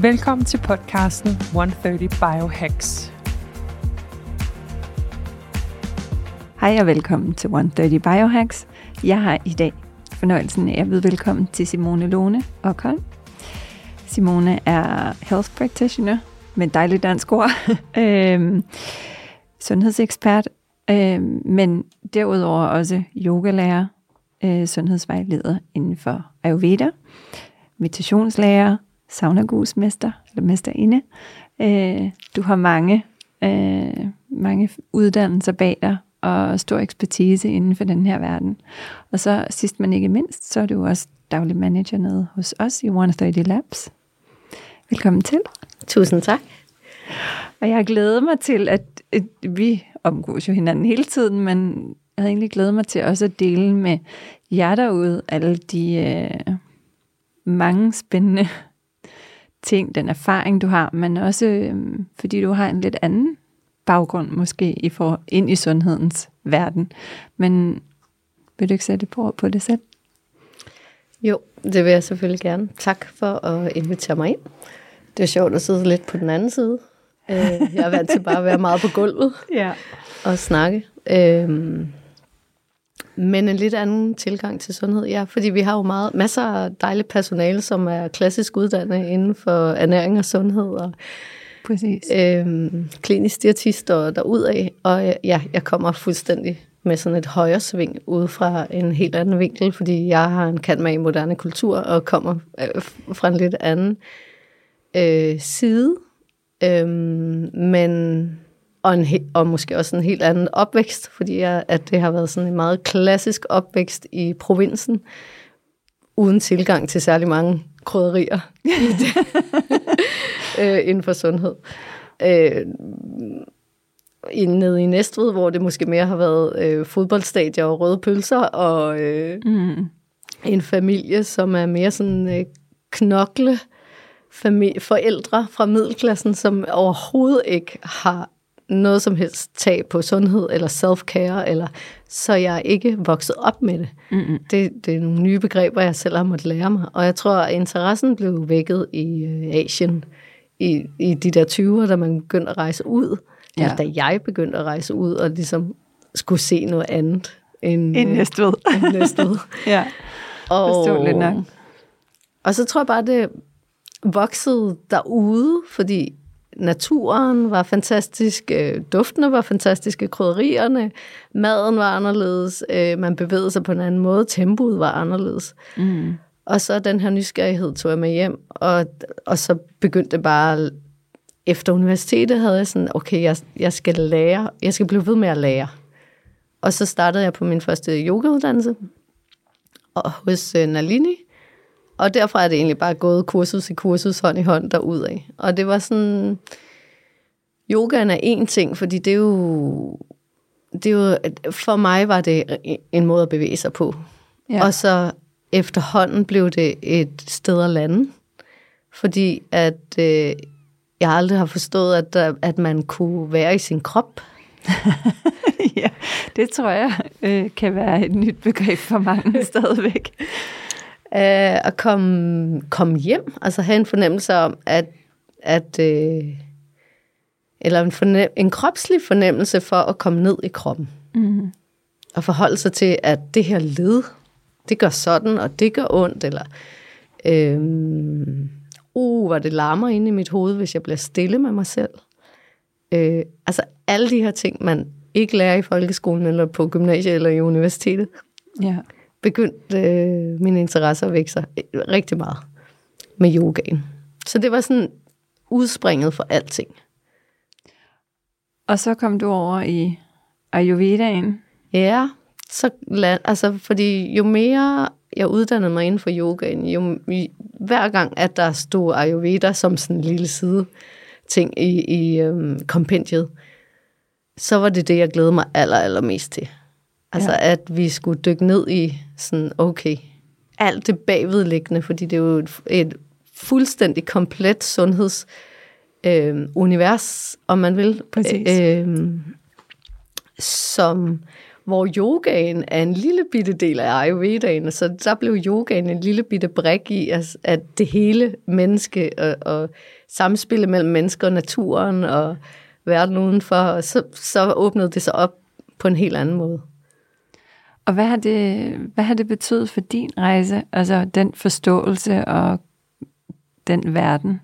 Velkommen til podcasten 130 Biohacks. Hej og velkommen til 130 Biohacks. Jeg har i dag fornøjelsen af at byde velkommen til Simone Lone Okholm. Simone er health practitioner med dejligt dansk ord, øhm, sundhedsekspert, øhm, men derudover også yogalærer, øh, sundhedsvejleder inden for Ayurveda, meditationslærer, saunagusmester eller mesterinde. Øh, du har mange, øh, mange uddannelser bag dig, og stor ekspertise inden for den her verden. Og så sidst men ikke mindst, så er du også daglig manager nede hos os i 130 Labs. Velkommen til. Tusind tak. Og jeg har glædet mig til, at, at vi omgås jo hinanden hele tiden, men jeg havde egentlig glædet mig til også at dele med jer derude alle de øh, mange spændende ting, den erfaring du har, men også øh, fordi du har en lidt anden baggrund måske i for, ind i sundhedens verden. Men vil du ikke sætte på på det selv? Jo, det vil jeg selvfølgelig gerne. Tak for at invitere mig ind. Det er sjovt at sidde lidt på den anden side. Øh, jeg er vant til bare at være meget på gulvet ja. og snakke. Øhm, men en lidt anden tilgang til sundhed, ja, fordi vi har jo meget, masser af dejligt personale, som er klassisk uddannet inden for ernæring og sundhed, og Præcis. øhm, klinisk diætist og derudaf, og ja, jeg kommer fuldstændig med sådan et højre sving ud fra en helt anden vinkel, fordi jeg har en kant med i moderne kultur og kommer øh, fra en lidt anden øh, side, øhm, men og, en og måske også en helt anden opvækst, fordi jeg, at det har været sådan en meget klassisk opvækst i provinsen, uden tilgang til særlig mange krydderier i det, øh, inden for sundhed. Øh, nede i Næstved, hvor det måske mere har været øh, fodboldstadier og røde pølser, og øh, Mm. en familie, som er mere sådan øh, knokle familie, forældre fra middelklassen, som overhovedet ikke har noget som helst tag på sundhed eller self-care, eller, så jeg er ikke vokset op med det. Mm-mm. det. Det er nogle nye begreber, jeg selv har måttet lære mig. Og jeg tror, at interessen blev vækket i øh, Asien i, i de der 20'er, da man begyndte at rejse ud. Ja. Eller da jeg begyndte at rejse ud og ligesom skulle se noget andet end, En øh, Næstved. end Næstved. ja. Forståeligt nok. Og så tror jeg bare, det voksede derude, fordi naturen var fantastisk, øh, duftene var fantastiske, krydderierne, maden var anderledes, øh, man bevægede sig på en anden måde, tempoet var anderledes. Mm. Og så den her nysgerrighed tog jeg med hjem, og, og så begyndte det bare, efter universitetet havde jeg sådan, okay, jeg, jeg skal lære, jeg skal blive ved med at lære. Og så startede jeg på min første yogauddannelse og hos øh, Nalini, og derfra er det egentlig bare gået kursus i kursus, hånd i hånd derudad. Og det var sådan, yogaen er en ting, fordi det er jo, det er jo, for mig var det en måde at bevæge sig på. Ja. Og så efterhånden blev det et sted at lande, fordi at øh, jeg aldrig har forstået, at, der, at man kunne være i sin krop. ja, det tror jeg øh, kan være et nyt begreb for mange stadigvæk. Øh, at komme, komme hjem, altså have en fornemmelse om, at, at øh, eller en, fornem, en kropslig fornemmelse for at komme ned i kroppen. Mm. Og forholde sig til, at det her led, det gør sådan, og det gør ondt, eller øhm, uh, hvor det larmer inde i mit hoved, hvis jeg bliver stille med mig selv. Øh, altså alle de her ting, man ikke lærer i folkeskolen, eller på gymnasiet, eller i universitetet, Ja. Begyndte øh, min interesse at vække sig rigtig meget med yogaen. Så det var sådan udspringet for alting. Og så kom du over i Ayurvedaen. Ja, så altså, fordi jo mere jeg uddannede mig inden for yogaen, jo, hver gang, at der stod Ayurveda som sådan en lille side ting i, i øhm, kompendiet, så var det det, jeg glædede mig aller, allermest til. Altså, ja. at vi skulle dykke ned i sådan, okay, alt det bagvedliggende, fordi det er jo et, et fuldstændig komplet sundheds øh, univers, om man vil. Præcis. Øh, som, hvor yogaen er en lille bitte del af Ayurvedaen, så der blev yogaen en lille bitte brik i, at, at det hele menneske og, og samspillet mellem mennesker og naturen og verden udenfor, og så, så åbnede det sig op på en helt anden måde. Og hvad har det, hvad har det betydet for din rejse? Altså den forståelse og den verden?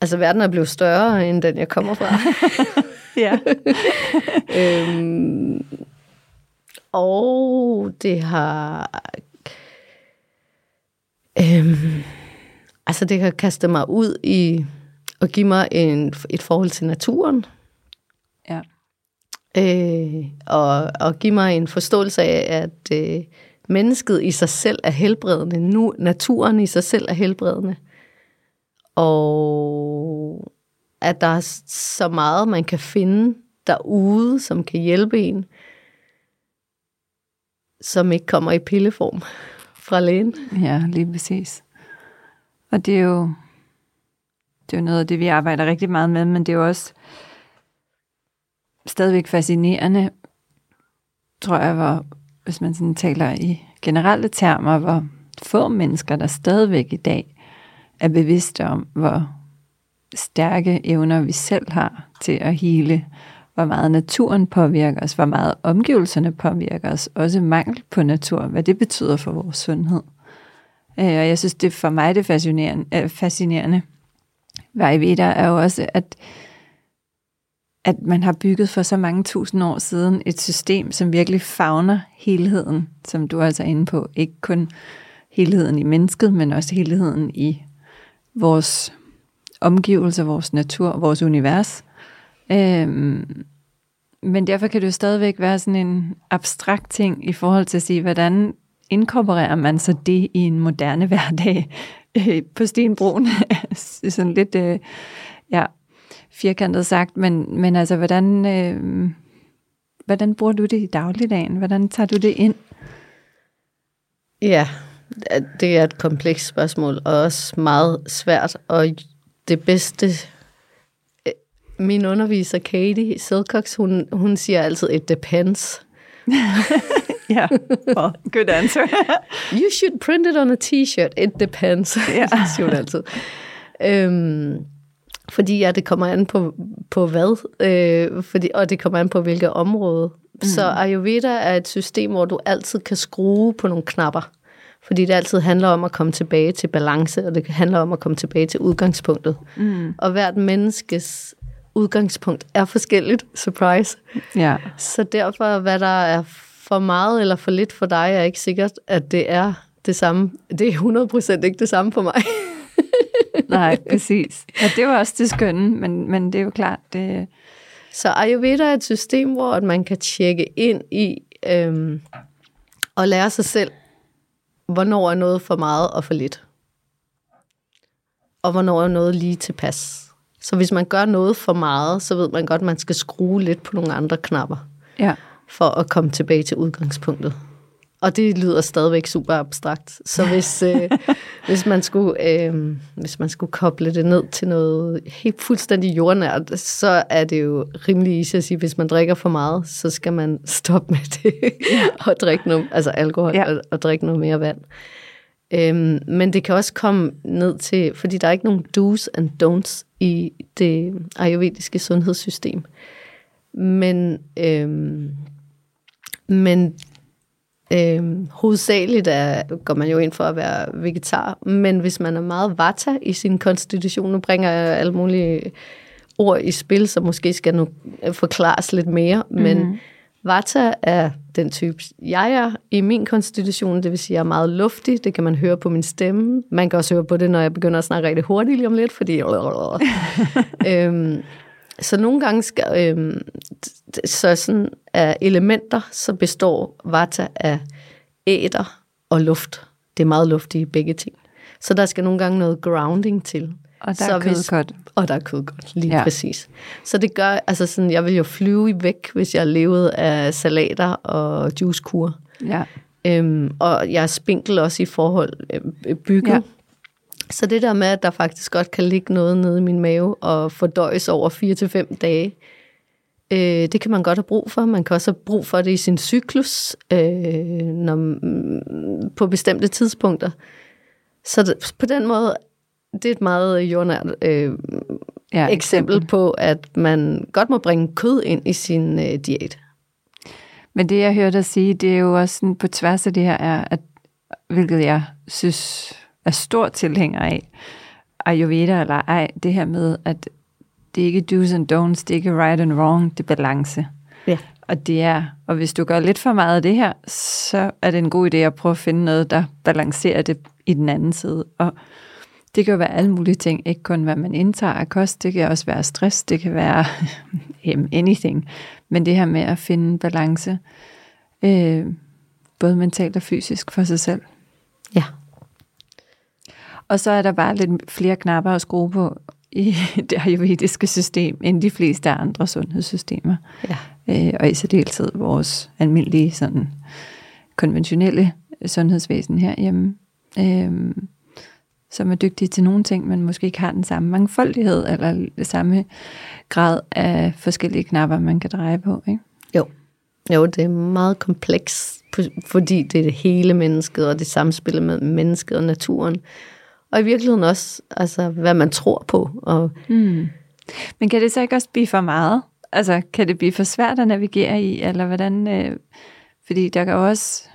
Altså verden er blevet større, end den jeg kommer fra. ja. øhm, og det har... Øhm, altså det har kastet mig ud i at give mig en, et forhold til naturen. Øh, og, og give mig en forståelse af, at øh, mennesket i sig selv er helbredende. Nu, naturen i sig selv er helbredende. Og at der er så meget, man kan finde derude, som kan hjælpe en, som ikke kommer i pilleform fra lægen. Ja, lige præcis. Og det er jo, det er jo noget af det, vi arbejder rigtig meget med, men det er jo også stadigvæk fascinerende, tror jeg, hvor, hvis man sådan taler i generelle termer, hvor få mennesker, der stadigvæk i dag er bevidste om, hvor stærke evner vi selv har til at hele, hvor meget naturen påvirker os, hvor meget omgivelserne påvirker os, også mangel på natur, hvad det betyder for vores sundhed. Øh, og jeg synes, det for mig det er øh, fascinerende, fascinerende ved Ayurveda er jo også, at, at man har bygget for så mange tusind år siden et system, som virkelig favner helheden, som du altså er altså inde på. Ikke kun helheden i mennesket, men også helheden i vores omgivelser, vores natur, vores univers. Øhm, men derfor kan det jo stadigvæk være sådan en abstrakt ting i forhold til at sige, hvordan inkorporerer man så det i en moderne hverdag øh, på Stenbroen? sådan lidt, øh, ja, firkantet sagt, men, men altså, hvordan, øh, hvordan bruger du det i dagligdagen? Hvordan tager du det ind? Ja, det er et komplekst spørgsmål, og også meget svært, og det bedste... Øh, min underviser, Katie Silcox, hun, hun siger altid, it depends. ja, well, good answer. you should print it on a t-shirt. It depends, ja. siger hun altid. Øhm, fordi ja, det kommer an på, på hvad, øh, fordi, og det kommer an på hvilket område. Mm. Så Ayurveda er et system, hvor du altid kan skrue på nogle knapper. Fordi det altid handler om at komme tilbage til balance, og det handler om at komme tilbage til udgangspunktet. Mm. Og hvert menneskes udgangspunkt er forskelligt. Surprise. Ja. Så derfor, hvad der er for meget eller for lidt for dig, er ikke sikkert, at det er det samme. Det er 100% ikke det samme for mig. Nej, præcis. Ja, det var også det skønne, men, men det er jo klart, det... Så Ayurveda er et system, hvor man kan tjekke ind i øhm, og lære sig selv hvornår er noget for meget og for lidt. Og hvornår er noget lige tilpas. Så hvis man gør noget for meget, så ved man godt, at man skal skrue lidt på nogle andre knapper. Ja. For at komme tilbage til udgangspunktet. Og det lyder stadigvæk super abstrakt. Så hvis, øh, hvis, man skulle, øh, hvis man skulle koble det ned til noget helt fuldstændig jordnært, så er det jo rimelig easy at sige, hvis man drikker for meget, så skal man stoppe med det og drikke noget, altså alkohol ja. og, og drikke noget mere vand. Øhm, men det kan også komme ned til, fordi der er ikke nogen do's and don'ts i det ayurvediske sundhedssystem. Men, øhm, men Øhm, hovedsageligt er, går man jo ind for at være vegetar, men hvis man er meget vata i sin konstitution, nu bringer jeg alle mulige ord i spil, så måske skal nu forklares lidt mere, mm-hmm. men mhm. vata er den type, jeg er i min konstitution, det vil sige, jeg er meget luftig, det kan man høre på min stemme. Man kan også høre på det, når jeg begynder at snakke rigtig hurtigt lige om lidt, fordi... øhm, så nogle gange skal, øhm, så sådan af elementer, så består vata af æder og luft. det er meget luftige begge ting. Så der skal nogle gange noget grounding til. Og der så er kød godt. Og der er kød godt, lige Ja. præcis. Så det gør, altså sådan, jeg vil jo flyve væk, hvis jeg levede af salater og juicekur. Ja. Øhm, og jeg er spinkel også i forhold øh, bygget. Ja. Så det der med, at der faktisk godt kan ligge noget nede i min mave og fordøjes over 4-5 dage, øh, det kan man godt have brug for. Man kan også have brug for det i sin cyklus øh, når, mm, på bestemte tidspunkter. Så det, på den måde, det er et meget jordnært øh, ja ja, eksempel på, at man godt må bringe kød ind i sin øh, diæt. Men det, jeg hørte dig sige, det er jo også sådan, på tværs af det her, er, at, hvilket jeg synes er stor tilhænger af, Ayurveda eller ej, det her med, at det er ikke do's and don'ts, det er ikke right and wrong, det er balance. Ja. Og det er, og hvis du gør lidt for meget af det her, så er det en god idé at prøve at finde noget, der balancerer det i den anden side. Og det kan jo være alle mulige ting, ikke kun hvad man indtager af kost, det kan også være stress, det kan være jamen, anything. Men det her med at finde balance, øh, både mentalt og fysisk for sig selv. Ja. Og så er der bare lidt flere knapper at skrue på i det ayurvediske system, end de fleste andre sundhedssystemer. Ja. Øh, og i særdeleshed vores almindelige sådan, konventionelle sundhedsvæsen herhjemme, øh, som er dygtige til nogle ting, men måske ikke har den samme mangfoldighed, eller det samme grad af forskellige knapper, man kan dreje på. Ikke? Jo. Jo, det er meget kompleks, fordi det er det hele mennesket, og det samspiller med mennesket og naturen. Og i virkeligheden også, altså, hvad man tror på. Og, Hmm. Men kan det så ikke også blive for meget? Altså, kan det blive for svært at navigere i, eller hvordan? Øh, fordi der kan også,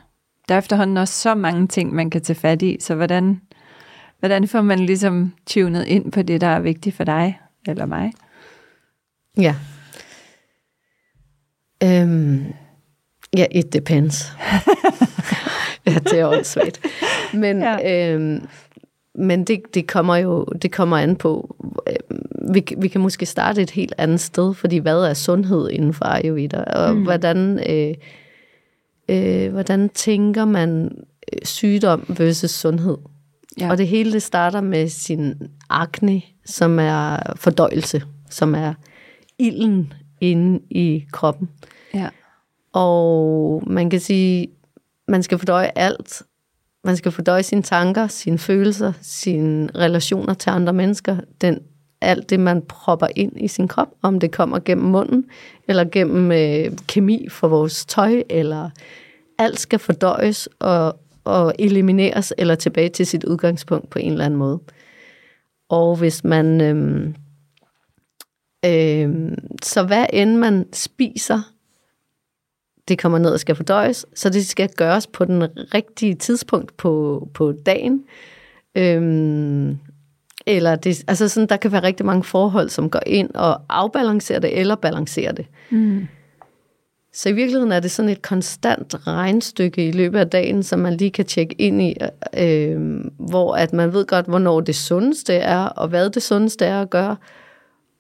der er efterhånden også så mange ting, man kan tage fat i, så hvordan, hvordan får man ligesom tunet ind på det, der er vigtigt for dig eller mig? ja. Øhm, ja, it depends. ja, det er også svært. Men, ja. øhm, men det, det kommer jo det kommer an på, øh, vi, vi kan måske starte et helt andet sted, fordi hvad er sundhed inden for Ayurveda, og mm. hvordan, øh, øh, hvordan tænker man øh, sygdom versus sundhed? Ja. Og det hele det starter med sin akne, som er fordøjelse, som er ilden inde i kroppen. Ja. Og man kan sige, man skal fordøje alt. Man skal fordøje sine tanker, sine følelser, sine relationer til andre mennesker. Den, alt det, man propper ind i sin krop, om det kommer gennem munden, eller gennem øh, kemi fra vores tøj, eller alt skal fordøjes og, og elimineres, eller tilbage til sit udgangspunkt på en eller anden måde. Og hvis man... Øh, Øh, så hvad end man spiser, det kommer ned og skal fordøjes, så det skal gøres på den rigtige tidspunkt på, på dagen. Øhm, eller det, altså sådan, der kan være rigtig mange forhold, som går ind og afbalancerer det, eller balancerer det. Mm. Så i virkeligheden er det sådan et konstant regnstykke i løbet af dagen, som man lige kan tjekke ind i, øh, hvor at man ved godt, hvornår det sundeste er, og hvad det sundeste er at gøre,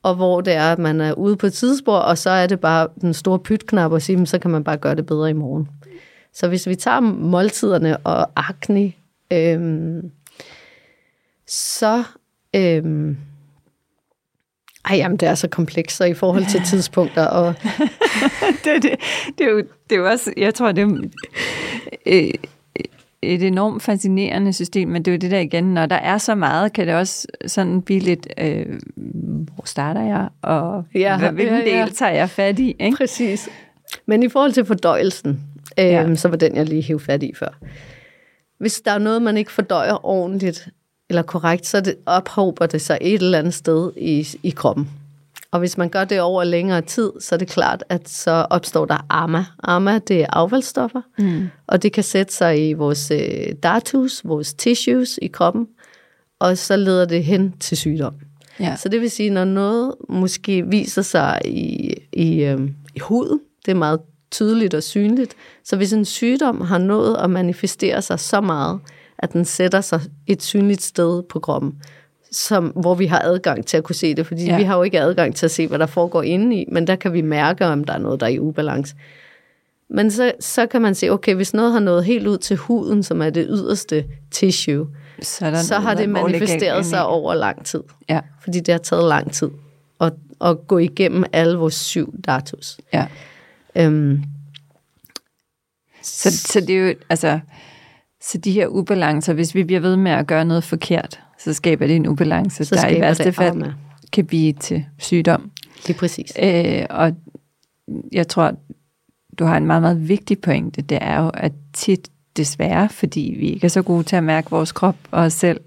og hvor det er, at man er ude på et tidsspor, og så er det bare den store pytknap og sige, "Men så kan man bare gøre det bedre i morgen. Så hvis vi tager måltiderne og akne, øh, så... Øh, ej, jamen, det er så komplekst, så i forhold til tidspunkter, og det, det, det, er jo, det er jo også, jeg tror, det er øh, et enormt fascinerende system, men det er jo det der igen, når der er så meget, kan det også sådan blive lidt, øh, hvor starter jeg, og Ja, ja, hvilken ja, ja. del tager jeg fat i? Ikke? Præcis. Men i forhold til fordøjelsen, øh, ja. så var den, jeg lige hævde fat i før. Hvis der er noget, man ikke fordøjer ordentligt eller korrekt, så det, ophober det sig et eller andet sted i, i kroppen. Og hvis man gør det over længere tid, så er det klart, at så opstår der AMA. AMA, det er affaldsstoffer, mm. og det kan sætte sig i vores øh, datus, vores tissues i kroppen, og så leder det hen til sygdom. Ja. Så det vil sige, når noget måske viser sig i, i, øh, i huden, det er meget tydeligt og synligt, så hvis en sygdom har nået at manifestere sig så meget, at den sætter sig et synligt sted på kroppen, som, hvor vi har adgang til at kunne se det, fordi Ja. vi har jo ikke adgang til at se, hvad der foregår inde i, men der kan vi mærke, om der er noget, der er i ubalance. Men så, så kan man se, okay, hvis noget har nået helt ud til huden, som er det yderste tissue, Så, så har det manifesteret sig over lang tid. Ja, Fordi det har taget lang tid at, at gå igennem alle vores syv datus. ja. Øhm, Så, så det er jo, altså, så de her ubalancer, hvis vi bliver ved med at gøre noget forkert, så skaber det en ubalance, Så der i værste det fald arme. kan blive til sygdom. lige præcis. Øh, og jeg tror, du har en meget, meget vigtig pointe. Det er jo, at tit desværre, fordi vi ikke er så gode til at mærke vores krop og os selv,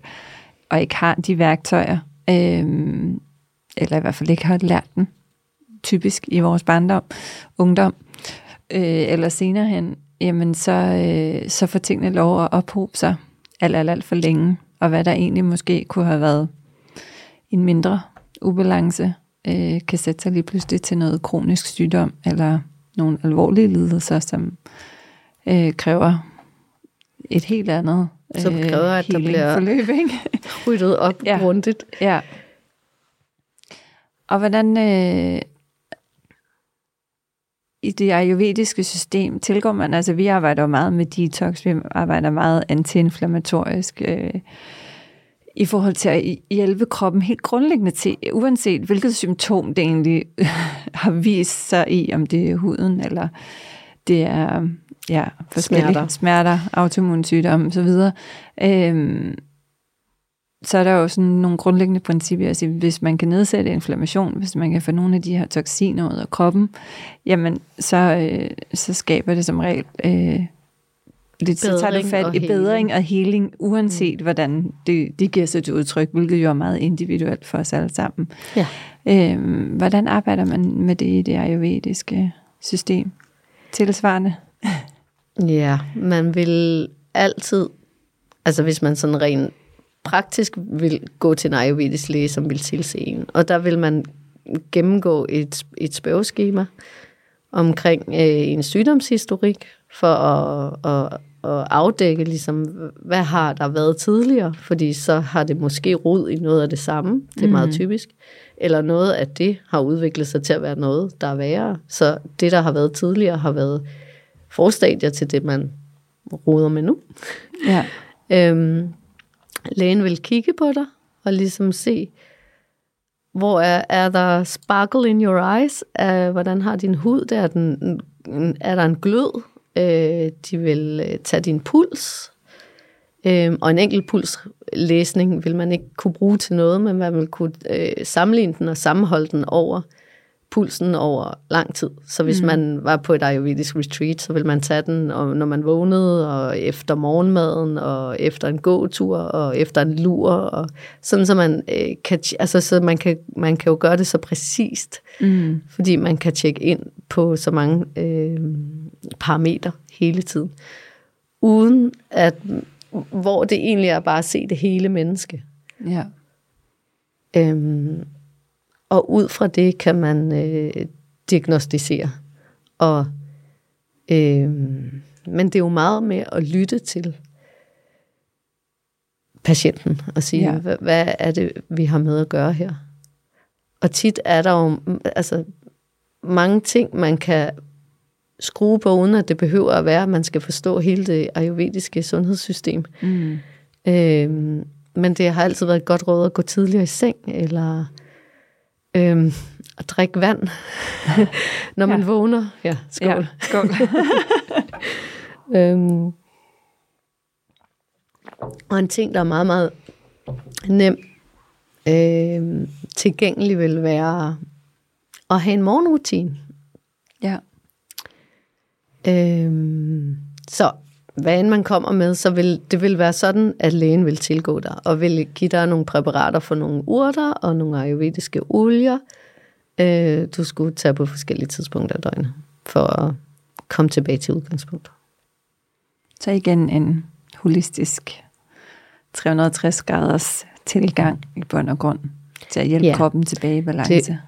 og ikke har de værktøjer, øh, eller i hvert fald ikke har lært dem, typisk i vores barndom, ungdom, øh, eller senere hen, jamen så, øh, så får tingene lov at ophobe sig alt, alt, alt for længe, og hvad der egentlig måske kunne have været en mindre ubalance, øh, kan sætte sig lige pludselig til noget kronisk sygdom, eller nogle alvorlige lidelser, som øh, kræver et helt andet Som kræver, at der bliver- forløb, ikke? Ryddet op ja. grundigt. Ja. Og hvordan øh, i det ayurvediske system tilgår man, altså vi arbejder meget med detox, vi arbejder meget antiinflammatorisk, øh, i forhold til at hjælpe kroppen helt grundlæggende til, uanset hvilket symptom det egentlig har vist sig i, om det er huden, eller det er ja, forskellige Smerter. smerter, smerter autoimmunsygdomme osv., øhm, så er der jo sådan nogle grundlæggende principper. Altså, hvis man kan nedsætte inflammation, hvis man kan få nogle af de her toksiner ud af kroppen, jamen så, øh, så skaber det som regel øh, lidt, så tager det Bedring fat i heling. bedring og healing, uanset mm. hvordan det, det giver sig til udtryk, hvilket jo er meget individuelt for os alle sammen. Ja. Øhm, hvordan arbejder man med det i det ayurvediske system? Tilsvarende? Ja, man vil altid, altså hvis man sådan rent praktisk vil gå til en ayurvedisk som vil tilse en, og der vil man gennemgå et, et spørgeskema omkring øh, en sygdomshistorik, for at, at, at afdække, ligesom, hvad har der været tidligere, fordi så har det måske rod i noget af det samme, det er mm. meget typisk, eller noget af det har udviklet sig til at være noget, der er værre. Så det, der har været tidligere, har været forstadier til det, man roder med nu. Ja. Øhm, lægen vil kigge på dig og ligesom se, hvor er, er der sparkle in your eyes? Er, hvordan har din hud? Der, er, den, er der en glød? Øh, de vil øh, tage din puls. Øh, og en enkelt pulslæsning vil man ikke kunne bruge til noget, men man vil kunne øh, sammenligne den og sammenholde den over pulsen over lang tid. Så hvis mm. man var på et ayurvedisk retreat, så vil man tage den, og når man vågnede, og efter morgenmaden, og efter en gåtur, og efter en lur, og sådan så man øh, kan, altså så man kan, man kan jo gøre det så præcist, Mm. fordi man kan tjekke ind på så mange øh, parametre hele tiden, uden at, hvor det egentlig er bare at se det hele menneske. Ja. Øhm, og ud fra det kan man øh, diagnostisere. Og, øhm, men det er jo meget med at lytte til patienten og sige, Ja. hvad, hvad er det, vi har med at gøre her? Og tit er der jo mm, altså, mange ting, man kan skrue på, uden at det behøver at være, at man skal forstå hele det ayurvediske sundhedssystem. Mm. Øhm, men det har altid været et godt råd at gå tidligere i seng, eller øhm, at drikke vand, når man Ja. vågner. Ja, skål. Ja. Skål. Øhm, og en ting, der er meget, meget nem øhm, tilgængelig, vil være at have en morgenrutine. ja. Øhm, så hvad end man kommer med, så vil det vil være sådan, at lægen vil tilgå dig, og vil give dig nogle præparater for nogle urter og nogle ayurvediske olier, øh, du skulle tage på forskellige tidspunkter af døgnet, for at komme tilbage til udgangspunktet. Så igen en holistisk 360 graders tilgang i bund og grund til at hjælpe Ja. kroppen tilbage i balance. Det-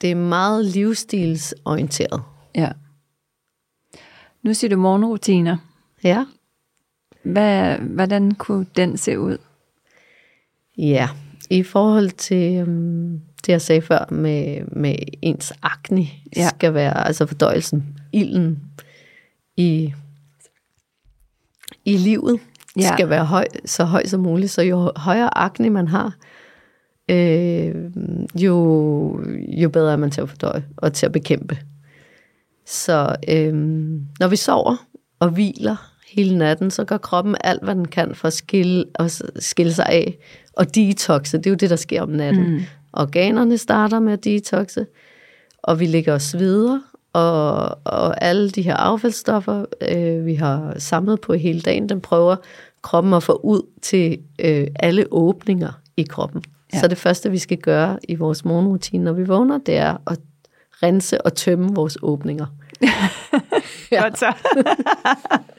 Det er meget livsstilsorienteret. Ja. Nu siger du morgenrutiner. Ja. Hvad, hvordan kunne den se ud? Ja, i forhold til um, det, jeg sagde før med, med ens akne, Ja. skal være altså fordøjelsen, ilden, i, i livet ja. skal være høj, så høj som muligt. Så jo højere akne man har, øh, jo, jo bedre er man til at fordøje og til at bekæmpe. Så øh, når vi sover og hviler hele natten, så gør kroppen alt, hvad den kan for at skille, og skille sig af og detoxe. Det er jo det, der sker om natten. Mm. Organerne starter med at detoxe, og vi ligger os videre, og, og alle de her affaldsstoffer, øh, vi har samlet på hele dagen, den prøver kroppen at få ud til øh, alle åbninger i kroppen. Ja. Så det første, vi skal gøre i vores morgenrutine, når vi vågner, det er at rense og tømme vores åbninger. Ja. Godt så.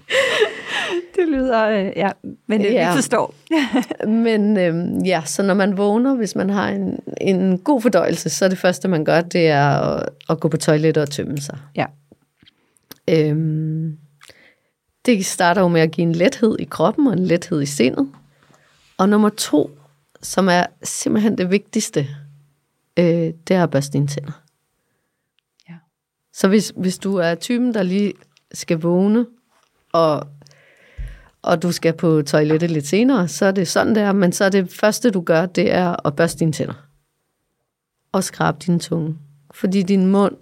det lyder, øh, ja, men ja. Ja. vi forstår. Men øhm, ja, så når man vågner, hvis man har en, en god fordøjelse, så er det første, man gør, det er at, at gå på toilettet og tømme sig. Ja. Øhm, det starter jo med at give en lethed i kroppen og en lethed i sindet. Og nummer to, som er simpelthen det vigtigste, øh, det er at børste dine tænder. Så hvis, hvis du er typen, der lige skal vågne, og, og du skal på toilettet lidt senere, så er det sådan der, men så er det første, du gør, det er at børste dine tænder. Og skrabe din tunge. Fordi din mund...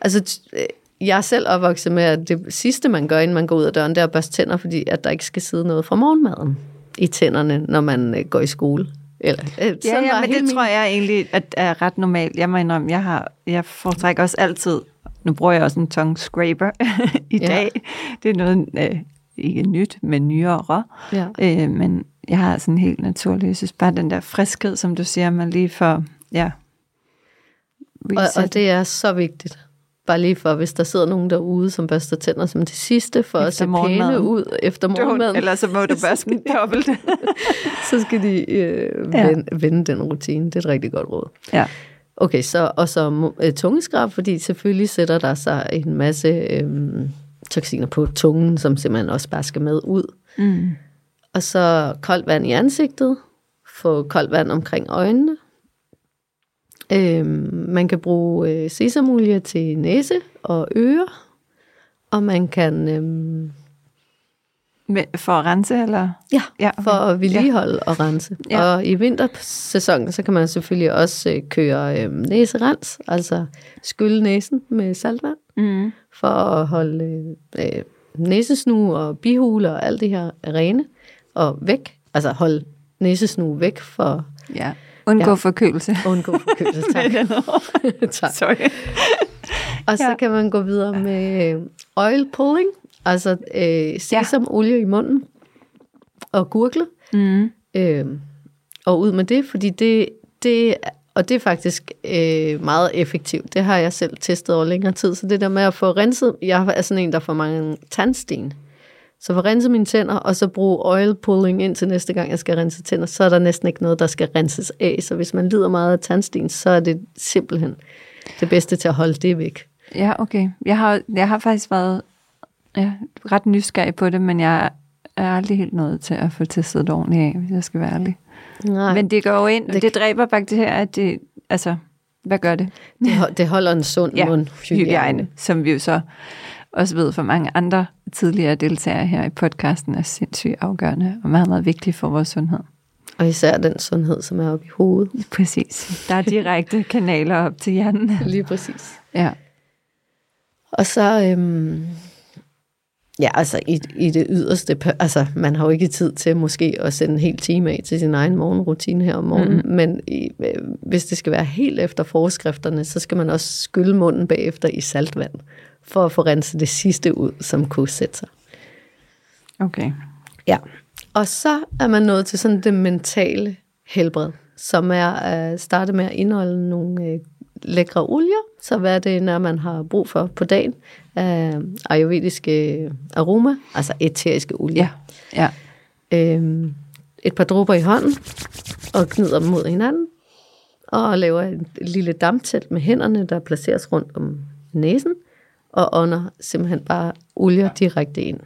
Altså, øh, jeg er selv opvokset med, at det sidste, man gør, inden man går ud af døren, det er at børste tænder, fordi at der ikke skal sidde noget fra morgenmaden i tænderne, når man øh, går i skole. Eller, øh, Ja, ja men det min- tror jeg egentlig at er ret normalt. Jeg må indrømme, jeg, har, jeg foretrækker også altid, nu bruger jeg også en tongue scraper i Ja. dag. Det er noget, øh, ikke nyt, men nyere. Ja. Øh, men jeg har sådan helt naturligt, jeg synes bare den der friskhed, som du siger, man lige får, ja, Og, reset. og det er så vigtigt. Bare lige for, hvis der sidder nogen derude, som børster tænder som det sidste, for at Efter se pæne ud efter morgenmaden, Eller så må du børste den dobbelt. så skal de øh, Ja. vende, vende den rutine. Det er et rigtig godt råd. ja. Okay, så, og så øh, tungeskrab, fordi selvfølgelig sætter der sig en masse øh, toksiner på tungen, som simpelthen også bare skal med ud. Mm. Og så koldt vand i ansigtet, få koldt vand omkring øjnene. Øhm, man kan bruge øh, sesamolie til næse og ører, og man kan øhm, Men For at rense, eller? ja, Ja, for at vedligeholde og rense. Ja. Og i vintersæsonen, så kan man selvfølgelig også øh, køre øh, næserens, altså skylle næsen med saltvand, Mm. for at holde øh, næsesnu og bihuler og alt det her rene og væk. Altså holde næsesnu væk for Ja. Undgå ja. Ja. forkølelse. undgå forkølelse. Tak. tak. Sorry. Og så Ja. ja. kan man gå videre med øh, oil pulling, altså øh, sesamolie i munden og gurgle. Mm. Øh, og ud med det, fordi det, det og det er faktisk øh, meget effektivt. Det har jeg selv testet over længere tid. Så det der med at få renset, jeg er sådan en, der får mange tandsten. Så få renset mine tænder, og så bruge oil pulling ind til næste gang, jeg skal rense tænder, så er der næsten ikke noget, der skal renses af. Så hvis man lider meget af tandsten, så er det simpelthen det bedste til at holde det væk. Ja, okay. Jeg har, jeg har faktisk været ja, ret nysgerrig på det, men jeg er aldrig helt nået til at få testet det ordentligt af, hvis jeg skal være ærlig. Nej, Men det går jo ind, det, Det- dræber bakterier, at det, altså, hvad gør det? det, det holder en sund Ja, mund. Hygiejne, som vi jo så også ved for mange andre tidligere deltagere her i podcasten, er sindssygt afgørende og meget, meget vigtig for vores sundhed. Og især den sundhed, som er oppe i hovedet. Præcis. Der er direkte kanaler op til hjernen. Lige præcis. Ja. Og så, øhm, ja, altså i, i det yderste, altså man har jo ikke tid til måske at sætte en hel time af til sin egen morgenrutine her om morgenen, mm. men i, øh, hvis det skal være helt efter forskrifterne, så skal man også skylle munden bagefter i saltvand, for at få renset det sidste ud, som kunne sætte sig. Okay. Ja. Og så er man nået til sådan det mentale helbred, som er at starte med at indeholde nogle øh, lækre olier. Så hvad det, når man har brug for på dagen? Af ayurvediske aroma, altså eteriske olier. Ja. Ja. Øhm, et par dråber i hånden, og gnider dem mod hinanden, og laver et lille damptæt med hænderne, der placeres rundt om næsen, og ånder simpelthen bare olier direkte ind.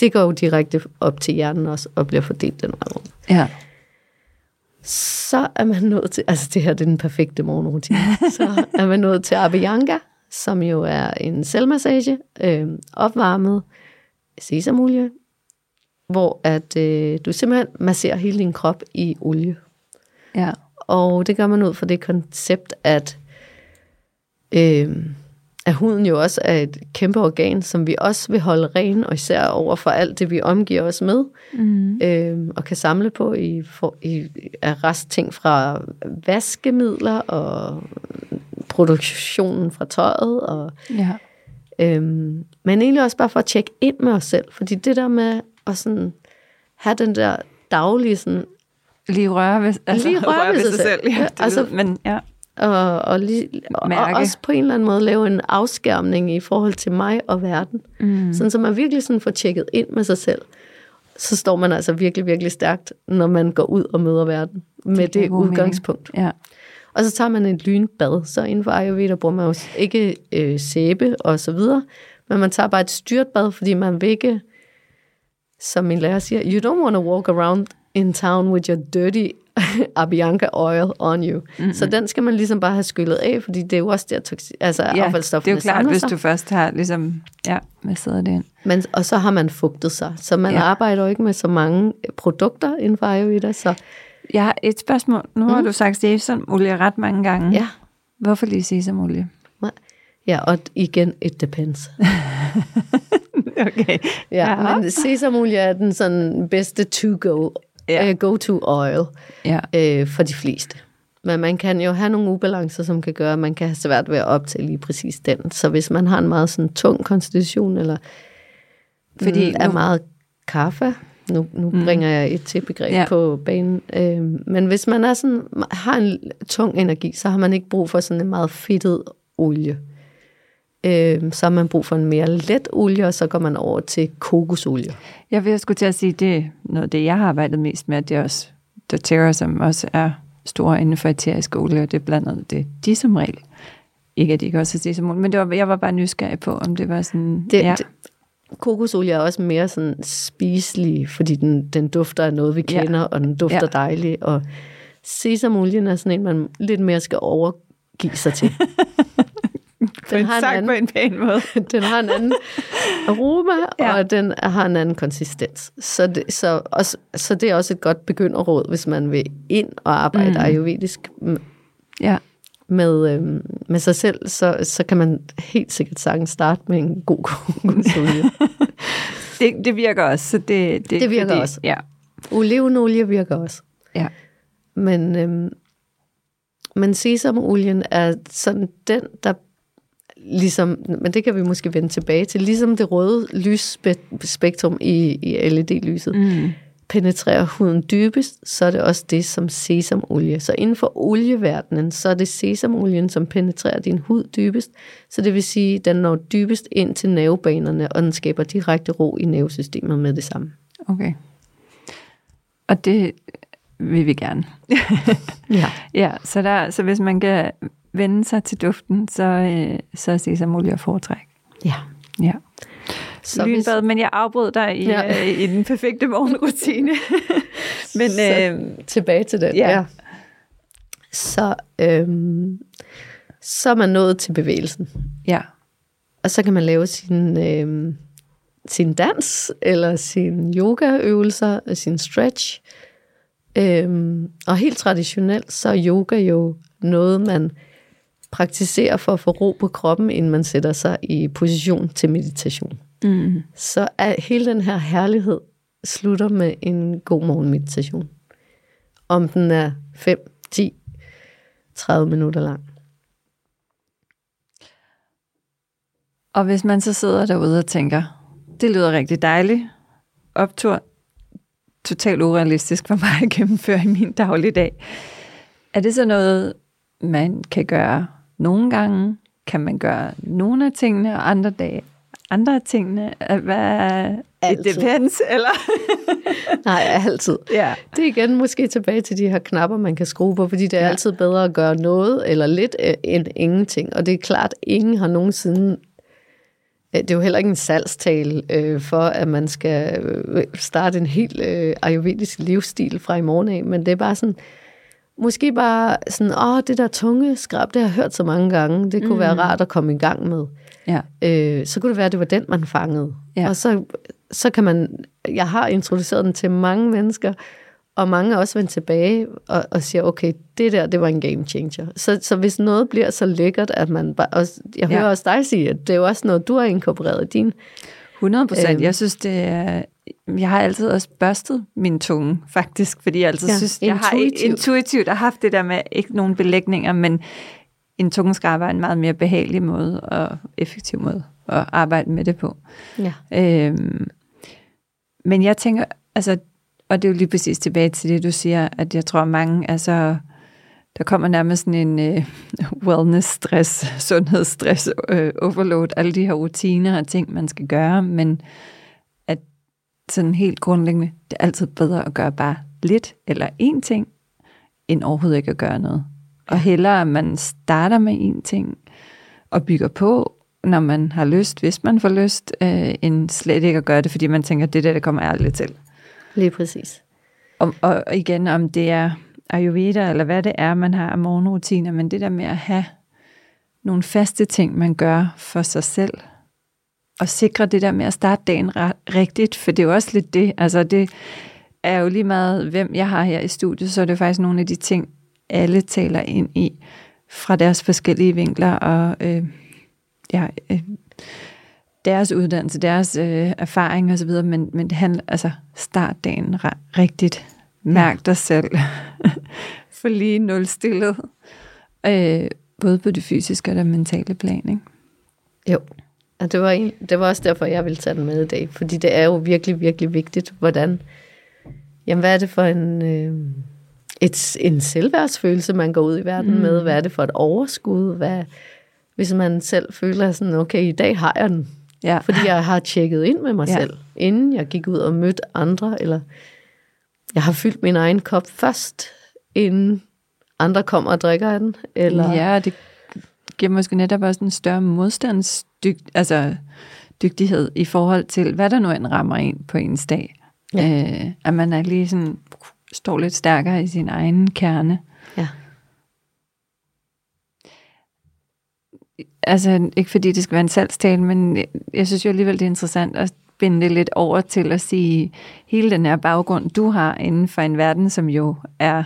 Det går jo direkte op til hjernen også, og bliver fordelt den vej rundt. Ja. Så er man nået til, altså det her det er den perfekte morgenrutine, så er man nået til Abhyanga, som jo er en selvmassage, øh, opvarmet sesamolie, hvor at øh, du simpelthen masserer hele din krop i olie. Ja. Og det gør man ud fra det koncept, at, øh, at huden jo også er et kæmpe organ, som vi også vil holde ren, og især over for alt det, vi omgiver os med, Mm. øh, og kan samle på i, for, i af restting fra vaskemidler og produktionen fra tøjet. Og, Ja. øhm, men egentlig også bare for at tjekke ind med os selv, fordi det der med at sådan have den der daglige sådan, Lige røre ved, altså, Lige røre ved sig selv. Ja, Ja, det altså- altså, men ja. Og, og, lige, og, og også på en eller anden måde lave en afskærmning i forhold til mig og verden. Mm. Sådan, så man virkelig sådan får tjekket ind med sig selv. Så står man altså virkelig, virkelig stærkt, når man går ud og møder verden med det, det mening. udgangspunkt. Ja. Og så tager man et lynbad. Så inden for Ayurveda bruger man jo ikke øh, sæbe og så videre, men man tager bare et styrtbad, fordi man vil ikke, som min lærer siger, you don't want to walk around in town with your dirty Abianca oil on you. Mm-hmm. Så den skal man ligesom bare have skyllet af, fordi det er jo også der toxi- altså ja, det affaldsstofferne er jo klart, hvis du først har ligesom, ja, hvad sidder det ind? Men, og så har man fugtet sig. Så man Ja. ja. arbejder jo ikke med så mange produkter inden for Ayurveda. Så Jeg har et spørgsmål. Nu har du sagt sesamolie ret mange gange. ja, Hvorfor lige sesamolie? ja og igen, it depends. okay. Ja, Jaha. men sesamolie er den sådan bedste to-go, Ja. uh, go-to oil Ja. uh, for de fleste. Men man kan jo have nogle ubalancer, som kan gøre, at man kan have svært ved at optage lige præcis den. Så hvis man har en meget sådan tung konstitution, eller Fordi fordi er nu- meget kaffe, nu, nu Mm. mm. bringer jeg et til begreb ja. på banen, øh, men hvis man er sådan, har en tung energi, så har man ikke brug for sådan en meget fedtet olie. Øh, så har man brug for en mere let olie, og så går man over til kokosolie. Jeg vil skulle til at sige, det er noget af det, jeg har arbejdet mest med, det er også doTERRA, som også er store inden for eteriske olie, og det er blandt andet det, de som regel. Ikke at de ikke også har sesamolie, men det var, jeg var bare nysgerrig på, om det var sådan... Det, ja. ja. det, kokosolie er også mere sådan spiselig, fordi den, den dufter af noget, vi Ja. kender, og den dufter Ja. ja. dejligt. Og sesamolien er sådan en, man lidt mere skal overgive sig til. på en sang på en pæn måde. den har en anden aroma, Ja. og den har en anden konsistens. Så det, så, også, så det er også et godt begynderråd, hvis man vil ind og arbejde Mm. ayurvedisk Ja. med, øhm, med sig selv, så, så kan man helt sikkert sagtens starte med en god kokosolie. Det, det virker også. Så det, det, Det virker også. Ja. Olivenolie virker også. Ja. Men, øhm, men sesamolien er sådan den, der ligesom, men det kan vi måske vende tilbage til, ligesom det røde lysspektrum i, i LED-lyset, Mm. penetrerer huden dybest, så er det også det som sesamolie. Så inden for olieverdenen, så er det sesamolien, som penetrerer din hud dybest. Så det vil sige, at den når dybest ind til nervebanerne, og den skaber direkte ro i nervesystemet med det samme. Okay. Og det vil vi gerne. Ja. Ja, så, der, så hvis man kan vende sig til duften, så, øh, så er sesamolie at foretrække. ja. Ja. Så Lynbad, men jeg afbrød dig i, ja. Øh, i den perfekte morgenrutine. men Så- øh, tilbage til den. Ja. Ja. Så, øhm, så er man nået til bevægelsen. ja, Og så kan man lave sin, øhm, sin dans, eller sin yogaøvelser, og sin stretch. Øhm, og helt traditionelt, så er yoga jo noget, man praktiserer for at få ro på kroppen, inden man sætter sig i position til meditation. mm. Så er hele den her herlighed slutter med en god morgenmeditation. Om den er 5, 10, 30 minutter lang. Og hvis man så sidder derude og tænker, det lyder rigtig dejligt, optur, totalt urealistisk for mig at gennemføre i min dagligdag. Er det så noget, man kan gøre nogle gange? Kan man gøre nogle af tingene, og andre dage andre af tingene? Hvad, it Altid. depends, eller? Nej, altid. ja. Det er igen måske tilbage til de her knapper, man kan skrue på, fordi det er Ja. altid bedre at gøre noget eller lidt øh, end ingenting. Og det er klart, ingen har nogensinde... øh, Det er jo heller ikke en salgstale øh, for, at man skal øh, starte en helt øh, ayurvedisk livsstil fra i morgen af, men det er bare sådan, måske bare sådan, åh, det der tunge skrab, det har jeg hørt så mange gange, det kunne mm. være rart at komme i gang med. Ja. Øh, så kunne det være, at det var den, man fangede. Ja. Og så, så kan man, jeg har introduceret den til mange mennesker, og mange er også vendt tilbage og, og siger, okay, det der, det var en game changer. Så, så hvis noget bliver så lækkert, at man bare, og jeg hører Ja. også dig sige, at det er jo også noget, du har inkorporeret i din. 100 procent. Øhm. Jeg synes, det er... Jeg har altid også børstet min tunge, faktisk, fordi jeg altid Ja, synes, jeg har intuitivt. intuitivt har haft det der med ikke nogen belægninger, men en tungeskraber er en meget mere behagelig måde og effektiv måde at arbejde med det på. Ja. Øhm, men jeg tænker, altså, og det er jo lige præcis tilbage til det, du siger, at jeg tror, mange, altså, der kommer nærmest sådan en øh, wellness-stress, sundhedsstress, øh, overload, alle de her rutiner og ting, man skal gøre, men sådan helt grundlæggende, det er altid bedre at gøre bare lidt eller én ting, end overhovedet ikke at gøre noget. Og hellere, at man starter med én ting og bygger på, når man har lyst, hvis man får lyst, øh, end slet ikke at gøre det, fordi man tænker, det der, det kommer aldrig til. Lige præcis. Og, og igen, om det er Ayurveda, eller hvad det er, man har af morgenrutiner, men det der med at have nogle faste ting, man gør for sig selv, og sikre det der med at starte dagen re- rigtigt, for det er jo også lidt det, altså det er jo lige meget, hvem jeg har her i studiet, så er det faktisk nogle af de ting, alle taler ind i, fra deres forskellige vinkler, og øh, ja, øh, deres uddannelse, deres øh, erfaring og så videre, men, men det handler, altså start dagen ra- rigtigt. Mærk dig selv. For lige nulstillet. Øh, både på det fysiske og det mentale plan, ikke? Jo. Og det var, en, det var også derfor, jeg ville tage den med i dag. Fordi det er jo virkelig, virkelig vigtigt, hvordan... Jamen, hvad er det for en, øh, et, en selvværdsfølelse, man går ud i verden mm. med? Hvad er det for et overskud? Hvad, hvis man selv føler sådan, okay, i dag har jeg den. Ja. Fordi jeg har tjekket ind med mig Ja. selv, inden jeg gik ud og mødte andre, eller jeg har fyldt min egen kop først, inden andre kommer og drikker af den. Eller, Ja, det giver måske netop også en større modstandsdygt, altså dygtighed i forhold til, hvad der nu end rammer en på ens dag. Ja. Øh, at man er lige sådan, står lidt stærkere i sin egen kerne. ja. Altså, ikke fordi det skal være en salgstale, men jeg synes jo alligevel, det er interessant at binde det lidt over til at sige, hele den her baggrund, du har inden for en verden, som jo er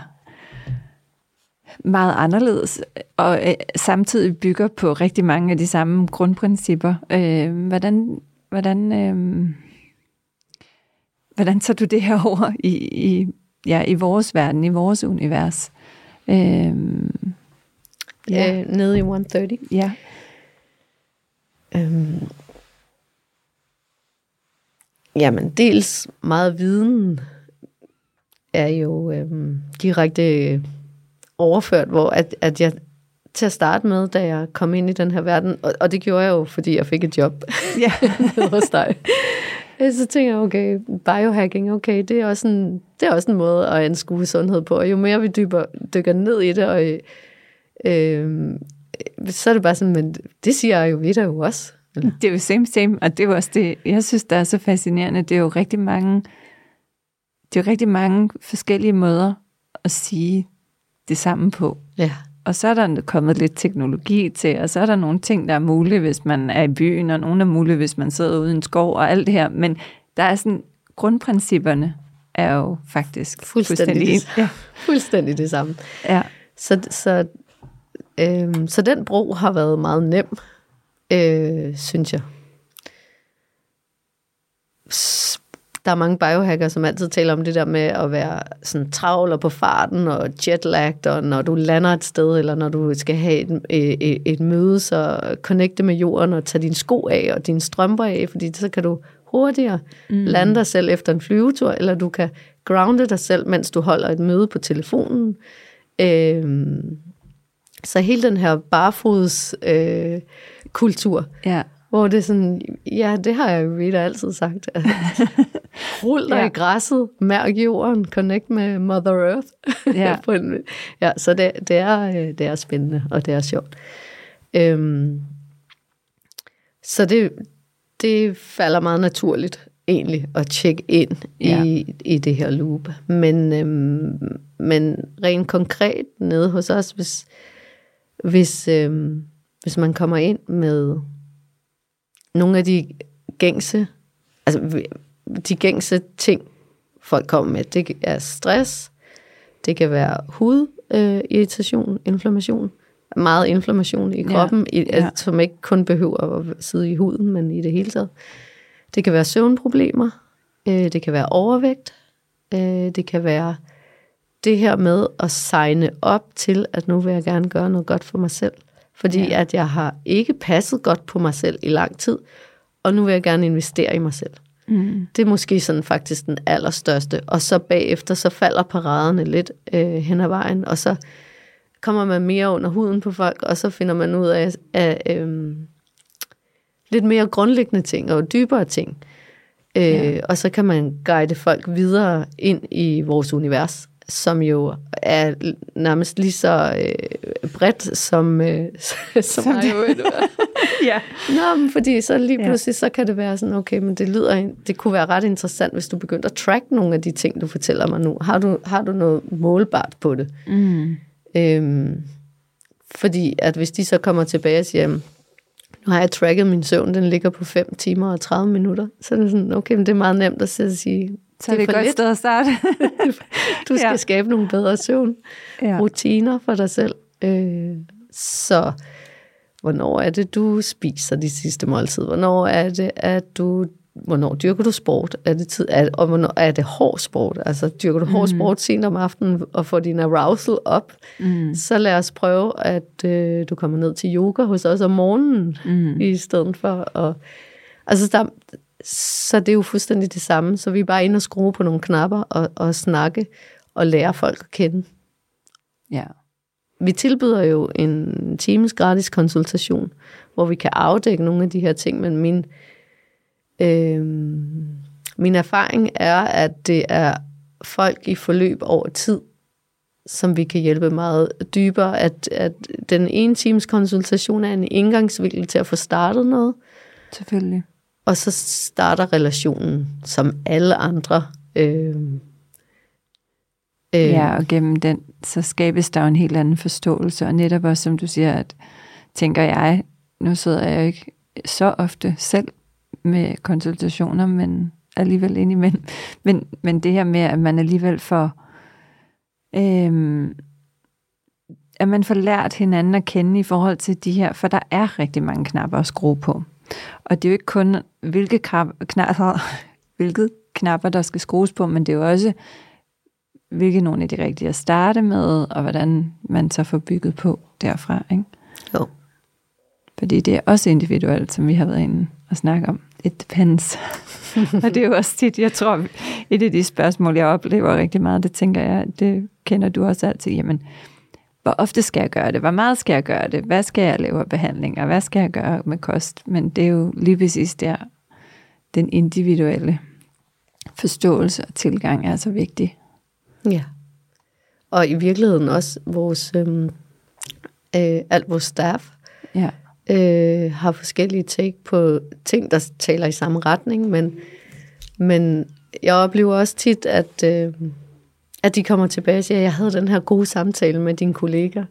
meget anderledes, og øh, samtidig bygger på rigtig mange af de samme grundprincipper. Øh, hvordan, hvordan, øh, hvordan tager du det her over i, i, ja, i vores verden, i vores univers? Øh, Ja. Øh, nede i 130. ja. Øhm, jamen, dels meget viden er jo øhm, direkte overført, hvor at, at jeg til at starte med, da jeg kom ind i den her verden, og, og det gjorde jeg jo, fordi jeg fik et job ja. hos dig. Øh, Så tænker jeg, okay, biohacking, okay, det er også en, det er også en måde at anskue sundhed på, og jo mere vi dyber, dykker ned i det, og øh, så er det bare sådan, men det siger Ayurveda jo også. Eller? Det er jo same, same, og det er jo også det, jeg synes, der er så fascinerende. Det er jo rigtig mange, det er jo rigtig mange forskellige måder at sige det samme på. Ja. Og så er der kommet lidt teknologi til, og så er der nogle ting, der er mulige, hvis man er i byen, og nogle er mulige, hvis man sidder ude i en skov, og alt det her. Men der er sådan, grundprincipperne er jo faktisk Fuldstændig, ens. det, ja. fuldstændig det samme. Ja. Så, så, øhm, så den bro har været meget nem, øh, synes jeg. Der er mange biohackere, som altid taler om det der med at være sådan travl og på farten og jetlagt, og når du lander et sted, eller når du skal have et, et, et møde, så connecte med jorden og tage dine sko af og dine strømper af, fordi så kan du hurtigere mm. lande dig selv efter en flyvetur, eller du kan grounde dig selv, mens du holder et møde på telefonen. Øhm, så hele den her barfods øh, kultur, ja. Hvor det er sådan, ja, det har jeg jo ved altid sagt. Rul dig Ja. i græsset, mærk jorden, connect med Mother Earth. Ja. På en, ja, så det, det, er, øh, det er spændende, og det er sjovt. Øhm, så det, det falder meget naturligt. egentlig at tjekke ind Ja. i, i det her loop. Men, øhm, men rent konkret nede hos os, hvis, hvis, øhm, hvis man kommer ind med nogle af de gængse, altså de gængse ting, folk kommer med, det er stress, det kan være hudirritation, øh, inflammation, meget inflammation i Ja, kroppen, i, ja. altså, som ikke kun behøver at sidde i huden, men i det hele taget. Det kan være søvnproblemer, øh, det kan være overvægt, øh, det kan være det her med at signe op til, at nu vil jeg gerne gøre noget godt for mig selv. Fordi Ja. at jeg har ikke passet godt på mig selv i lang tid, og nu vil jeg gerne investere i mig selv. Mm. Det er måske sådan faktisk den allerstørste. Og så bagefter, så falder paraderne lidt øh, hen ad vejen, og så kommer man mere under huden på folk, og så finder man ud af, af øh, lidt mere grundlæggende ting og dybere ting. Øh, Ja. Og så kan man guide folk videre ind i vores univers, som jo er nærmest lige så øh, bredt som, øh, som, Som det- ja. Nå, men fordi så lige Ja. pludselig, så kan det være sådan, okay, men det lyder, det kunne være ret interessant, hvis du begyndte at track nogle af de ting, du fortæller mig nu. Har du, har du noget målbart på det? Mm. Øhm, fordi at hvis de så kommer tilbage og siger, "Jamen, nu har jeg tracket min søvn, den ligger på 5 timer og 30 minutter, så er det sådan, okay, men det er meget nemt at sige, Så er det, for et godt lidt. sted at starte. du skal Ja. skabe nogle bedre søvn ja. rutiner for dig selv. Øh, så hvornår er det, du spiser de sidste måltid? Hvornår er det, at du hvornår dyrker du sport? Er det tid, er, og hvornår er det hård sport? Altså dyrker du hård sport sent om aftenen og får din arousal op? Mm. Så lad os prøve, at øh, du kommer ned til yoga hos os om morgenen, Mm. i stedet for at... Altså, der, så det er jo fuldstændig det samme. Så vi er bare inde og skrue på nogle knapper og, og snakke og lære folk at kende. Ja. Vi tilbyder jo en times gratis konsultation, hvor vi kan afdække nogle af de her ting, men min, øh, min erfaring er, at det er folk i forløb over tid, som vi kan hjælpe meget dybere, at, at den ene times konsultation er en indgangsvinkel til at få startet noget, Selvfølgelig og så starter relationen som alle andre. Øh, øh, Ja, og gennem den, så skabes der jo en helt anden forståelse, og netop også, som du siger, at tænker jeg, nu sidder jeg jo ikke så ofte selv med konsultationer, men alligevel indimellem. Men, men det her med, at man alligevel får, Øh, at man får lært hinanden at kende i forhold til de her, for der er rigtig mange knapper at skrue på. Og det er jo ikke kun, hvilke knap- knapper, hvilke knapper, der skal skrues på, men det er jo også, hvilke nogle af de rigtige at starte med, og hvordan man så får bygget på derfra. Ikke? Jo. Fordi det er også individuelt, som vi har været inde og snakke om. It depends. og det er jo også tit, jeg tror, et af de spørgsmål, jeg oplever rigtig meget, det tænker jeg, det kender du også altid, jamen, hvor ofte skal jeg gøre det? Hvor meget skal jeg gøre det? Hvad skal jeg lave af behandlinger? Hvad skal jeg gøre med kost? Men det er jo lige præcis der, den individuelle forståelse og tilgang er så vigtig. Ja. Og i virkeligheden også vores, øhm, øh, alt vores staff Ja. øh, har forskellige take på ting, der taler i samme retning, men, men jeg oplever også tit, at, øh, at de kommer tilbage og siger, at jeg havde den her gode samtale med din kollega,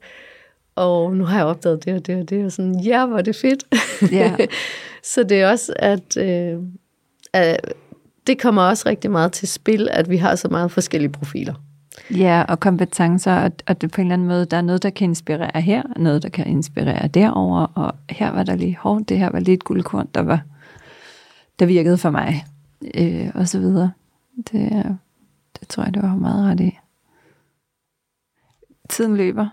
og nu har jeg opdaget det og det og det, og sådan, ja, hvor er det fedt. Ja. Så det er også, at, øh, at det kommer også rigtig meget til spil, at vi har så meget forskellige profiler. Ja, og kompetencer, og, og det på en eller anden måde, der er noget, der kan inspirere her, og noget, der kan inspirere derover, og her var der lige hårdt, det her var lige et guldkorn, der var, der virkede for mig, øh, og så videre. Det, er- det tror jeg, det var meget ret i. Tiden løber,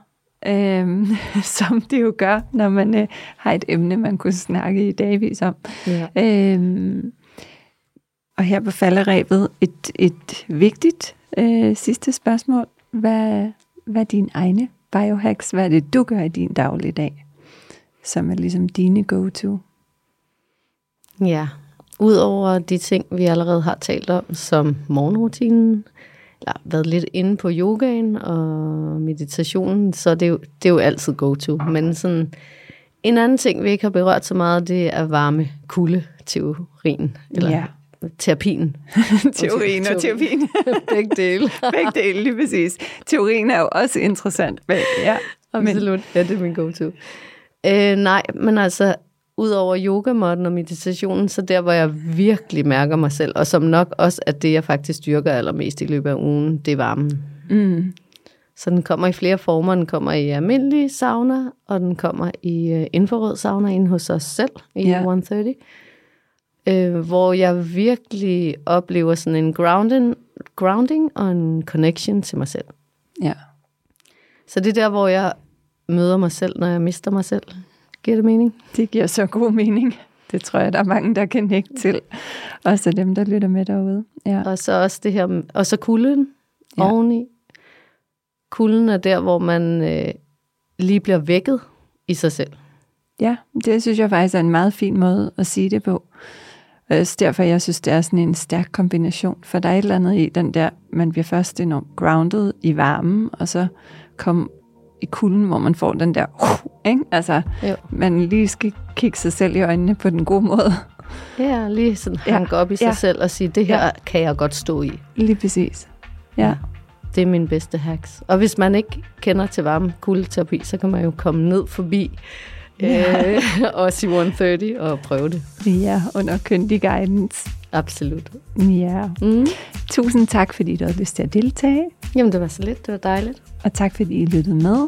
øh, som det jo gør, når man øh, har et emne, man kunne snakke i dagvis om. Ja. Øhm, og her på falderæbet et, et vigtigt øh, sidste spørgsmål. Hvad, hvad er dine egne biohacks? Hvad er det, du gør i din dagligdag, som er ligesom dine go-to? Ja, udover de ting, vi allerede har talt om, som morgenrutinen, eller været lidt inde på yogaen og meditationen, så det er jo, det er jo altid go-to. Men sådan, en anden ting, vi ikke har berørt så meget, det er varme kulde teorien. Eller Ja. terapien. Teorien og terapien. Begge dele. Begge dele, lige præcis. Teorien er jo også interessant. Men, ja, Absolut. Men... Ja, det er min go-to. Øh, nej, men altså, udover yogamåtten og meditationen, så der, hvor jeg virkelig mærker mig selv, og som nok også er det, jeg faktisk dyrker allermest i løbet af ugen, det er varmen. Mm. Så den kommer i flere former. Den kommer i almindelig sauna, og den kommer i uh, infrarød sauna inde hos os selv i Ja. 130. Øh, hvor jeg virkelig oplever sådan en grounding, grounding og en connection til mig selv. Ja. Så det er der, hvor jeg møder mig selv, når jeg mister mig selv. Giver det mening? Det giver så god mening. Det tror jeg, der er mange, der kan nikke til. Også dem, der lytter med derude. Ja. Og så også det her, og så kulden ja. oveni. Kulden er der, hvor man øh, lige bliver vækket i sig selv. ja, det synes jeg faktisk er en meget fin måde at sige det på. Også derfor, jeg synes, det er sådan en stærk kombination. For der er et eller andet i den der, man bliver først enormt grounded i varmen, og så kom i kulden, hvor man får den der, uh, ikke? Altså, Jo. man lige skal kigge sig selv i øjnene på den gode måde. Ja, lige sådan Ja, hanke op i sig ja. ja. selv og sige, det her Ja. ja. kan jeg godt stå i. Lige præcis. Ja, Det er min bedste hacks. Og hvis man ikke kender til varme kuldeterapi, så kan man jo komme ned forbi Ja. øh, også i 130 og prøve det. ja under kyndig guidance. Absolut. Ja. Mm. Tusind tak, fordi du havde lyst til at deltage. Jamen, det var så lidt. Det var dejligt. Og tak, fordi I lyttede med.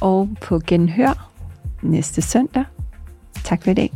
Og på genhør næste søndag. Tak for i dag.